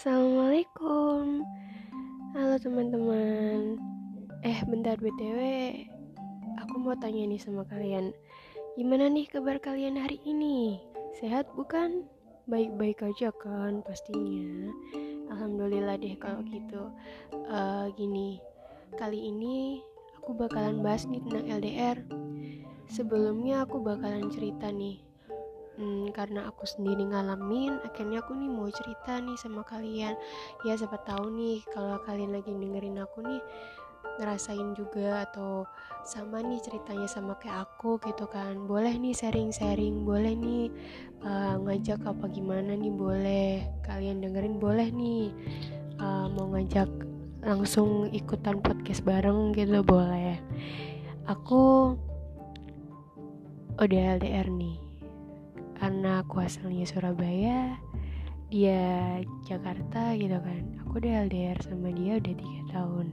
Assalamualaikum. Halo teman-teman. Eh bentar BTW Aku mau tanya nih sama kalian. Gimana nih kabar kalian hari ini? Sehat bukan? Baik-baik aja kan pastinya. Alhamdulillah deh kalau gitu. Uh, Gini. Kali ini aku bakalan bahas nih tentang LDR Sebelumnya aku bakalan cerita nih hmm, karena aku sendiri ngalamin akhirnya aku nih mau cerita nih sama kalian. Ya siapa tahu nih kalau kalian lagi dengerin aku nih ngerasain juga atau sama nih ceritanya sama kayak aku gitu kan. Boleh nih sharing-sharing boleh nih uh, ngajak apa gimana nih boleh kalian dengerin boleh nih uh, mau ngajak langsung ikutan podcast bareng gitu boleh. Aku udah LDR nih karena aku asalnya Surabaya dia Jakarta gitu kan. Aku udah LDR sama dia udah tiga tahun.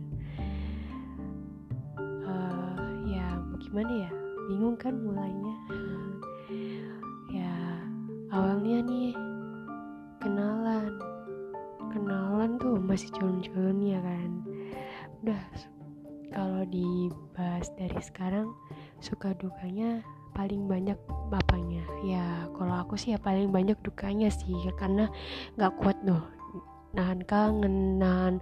Uh, ya gimana ya? Bingung kan mulainya. Ya awalnya nih kenalan. Kenalan tuh masih culun-culun ya kan. Udah kalau dibahas dari sekarang suka dukanya paling banyak bapaknya. Ya kalau aku sih ya paling banyak dukanya sih karena nggak kuat loh nahan kangen nahan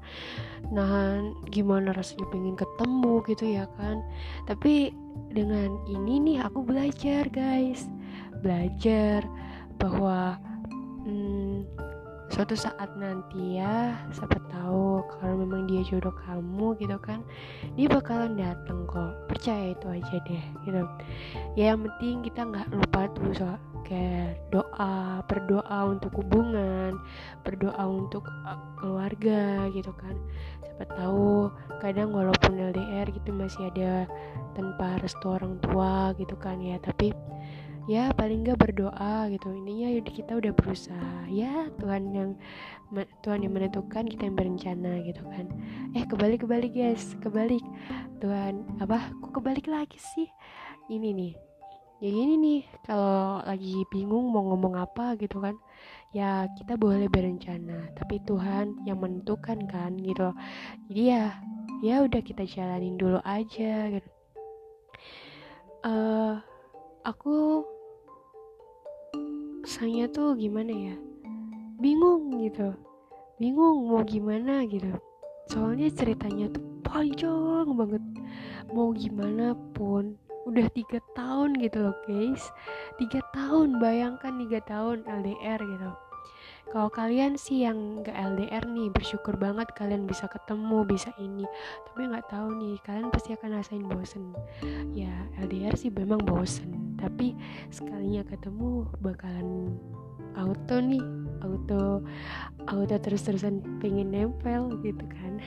nahan gimana rasanya pengen ketemu gitu ya kan. Tapi dengan ini nih aku belajar guys. Belajar bahwa hmm, suatu saat nanti ya siapa tahu jodoh kamu gitu kan dia bakalan dateng kok. Percaya itu aja deh gitu. Ya yang penting kita nggak lupa tuh soal kayak doa berdoa untuk hubungan berdoa untuk uh, keluarga gitu kan. Siapa tahu kadang walaupun LDR gitu masih ada tanpa restu orang tua gitu kan ya tapi ya paling nggak berdoa gitu. Intinya kita udah berusaha. Ya Tuhan yang Tuhan yang menentukan kita yang berencana gitu kan. Eh kebalik kebalik guys. Kebalik. Tuhan apa? Kok kebalik lagi sih? Ini nih. Ya ini nih. Kalau lagi bingung mau ngomong apa gitu kan. Ya kita boleh berencana. Tapi Tuhan yang menentukan kan gitu. Jadi ya ya udah kita jalanin dulu aja gitu. Uh, aku rasanya tuh gimana ya? Bingung gitu. Bingung mau gimana gitu. Soalnya ceritanya tuh panjang banget. Mau gimana pun udah tiga tahun gitu loh guys. Tiga tahun bayangkan tiga tahun LDR gitu. Kalau kalian sih yang gak LDR nih bersyukur banget kalian bisa ketemu bisa ini. Tapi nggak tahu nih kalian pasti akan rasain bosen. Ya LDR sih memang bosen tapi sekalinya ketemu bakalan auto nih auto auto terus-terusan pengen nempel gitu kan.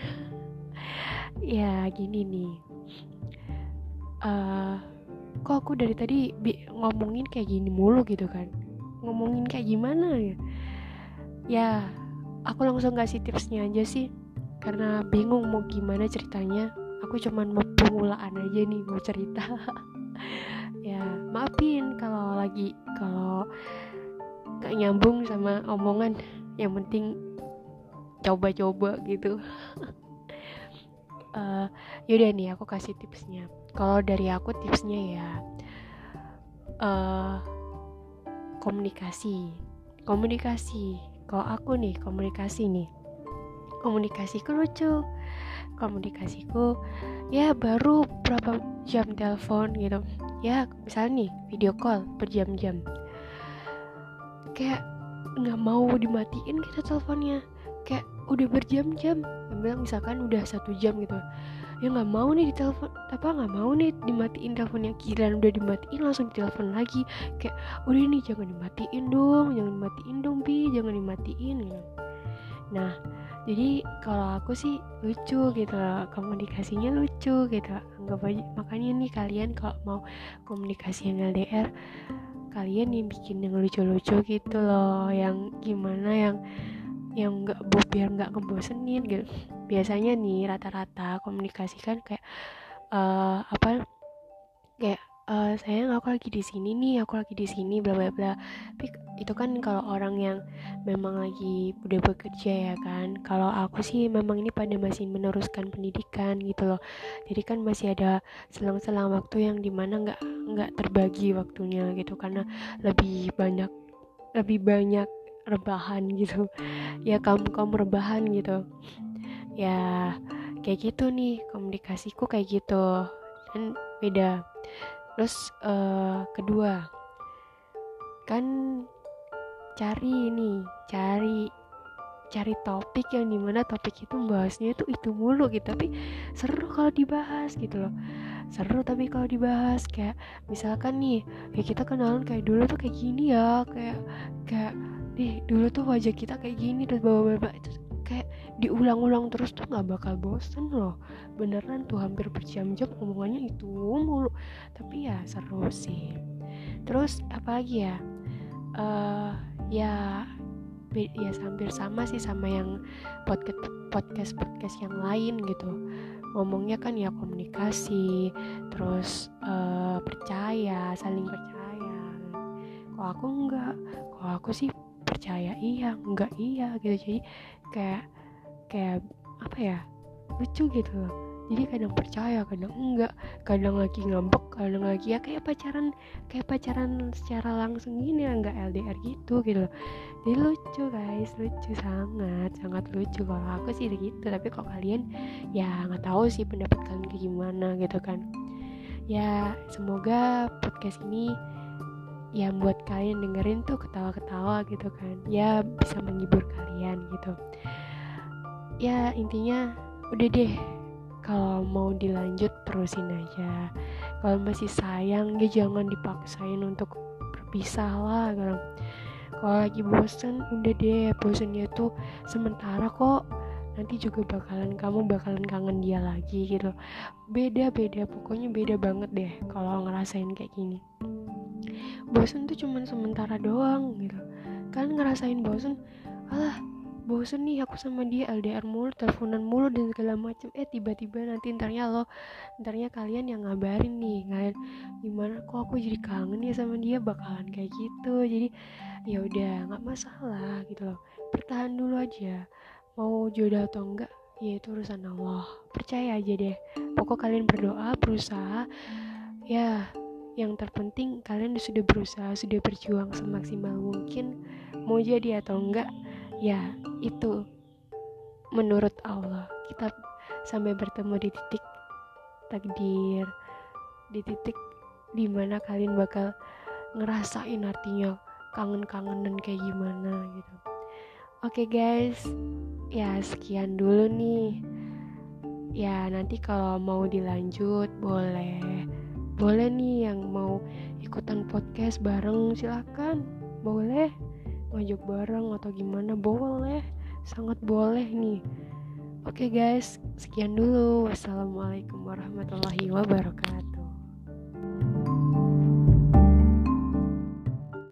Ya gini nih. Uh, kok aku dari tadi ngomongin kayak gini mulu gitu kan? Ngomongin kayak gimana ya? Ya aku langsung kasih tipsnya aja sih. Karena bingung mau gimana ceritanya. Aku cuman mau pemulaan aja nih mau cerita. Ya maafin kalau lagi kalau gak nyambung sama omongan. Yang penting coba-coba gitu. Uh, yaudah nih aku kasih tipsnya. Kalau dari aku tipsnya ya uh, komunikasi. Komunikasi. Kalau aku nih komunikasi nih. Komunikasiku lucu. Komunikasiku ya baru berapa jam telepon gitu ya misalnya nih video call berjam-jam. Kayak nggak mau dimatiin kita teleponnya. Kayak udah berjam-jam yang bilang misalkan udah satu jam gitu. Ya nggak mau nih ditelepon apa nggak mau nih dimatiin teleponnya. Kira udah dimatiin langsung ditelepon lagi. Kayak udah nih jangan dimatiin dong jangan dimatiin dong bi jangan dimatiin gitu nah jadi kalau aku sih lucu gitu komunikasinya lucu gitu. Anggap aja makanya nih kalian kalau mau komunikasi yang LDR kalian yang bikin yang lucu-lucu gitu loh. Yang gimana yang yang nggak biar nggak ngebosenin gitu. Biasanya nih rata-rata komunikasi kan kayak uh, apa kayak uh, sayang aku lagi di sini nih aku lagi di sini bla bla bla. Tapi itu kan kalau orang yang memang lagi udah bekerja ya kan. Kalau aku sih memang ini pada masih meneruskan pendidikan gitu loh. Jadi kan masih ada selang-selang waktu yang di mana nggak nggak terbagi waktunya gitu. Karena lebih banyak lebih banyak rebahan gitu. Ya kamu kamu rebahan gitu. Ya kayak gitu nih komunikasiku kayak gitu. Dan beda terus uh, kedua kan cari ini cari cari topik yang di mana topik itu bahasnya itu itu mulu gitu tapi seru kalau dibahas gitu loh. Seru tapi kalau dibahas kayak misalkan nih kayak kita kenalan kayak dulu tuh kayak gini ya kayak kayak nih dulu tuh wajah kita kayak gini terus bawa bawa itu diulang-ulang terus tuh nggak bakal bosen loh. Beneran tuh hampir berjam-jam omongannya itu mulu. Tapi ya seru sih. Terus apa lagi ya? Uh, ya ya hampir sama sih sama yang podcast podcast podcast yang lain gitu. Ngomongnya kan ya komunikasi terus uh, percaya saling percaya. Kok aku enggak kok aku sih percaya iya enggak iya gitu. Jadi kayak kayak apa ya lucu gitu loh. Jadi kadang percaya kadang enggak kadang lagi ngambek kadang lagi ya kayak pacaran kayak pacaran secara langsung gini ya enggak LDR gitu gitu loh. Jadi lucu guys lucu sangat sangat lucu. Kalau aku sih gitu tapi kok kalian ya nggak tahu sih pendapat kalian kayak gimana gitu kan. Ya semoga podcast ini ya buat kalian dengerin tuh ketawa-ketawa gitu kan. Ya bisa menghibur kalian gitu ya intinya udah deh. Kalau mau dilanjut terusin aja. Kalau masih sayang ya jangan dipaksain untuk berpisah lah gitu. kalau lagi bosen udah deh. Bosennya tuh sementara kok. Nanti juga bakalan kamu bakalan kangen dia lagi gitu. Beda beda. Pokoknya beda banget deh kalau ngerasain kayak gini. Bosen tuh cuman sementara doang gitu. Kan ngerasain bosen alah bosen nih aku sama dia LDR mulu teleponan mulu dan segala macem. Eh tiba-tiba nanti ntarnya lo ntarnya kalian yang ngabarin nih kalian gimana kok aku jadi kangen ya sama dia bakalan kayak gitu. Jadi ya udah nggak masalah gitu loh. Bertahan dulu aja. Mau jodoh atau enggak ya itu urusan Allah. Percaya aja deh. Pokok kalian berdoa berusaha. Ya yang terpenting kalian sudah berusaha sudah berjuang semaksimal mungkin. Mau jadi atau enggak ya itu menurut Allah. Kita sampai bertemu di titik takdir di titik di mana kalian bakal ngerasain artinya kangen-kangen dan kayak gimana gitu. Oke guys. Ya sekian dulu nih. Ya nanti kalau mau dilanjut boleh. Boleh nih yang mau ikutan podcast bareng silakan. Boleh ngajak bareng atau gimana boleh sangat boleh nih. Oke guys sekian dulu. Wassalamualaikum warahmatullahi wabarakatuh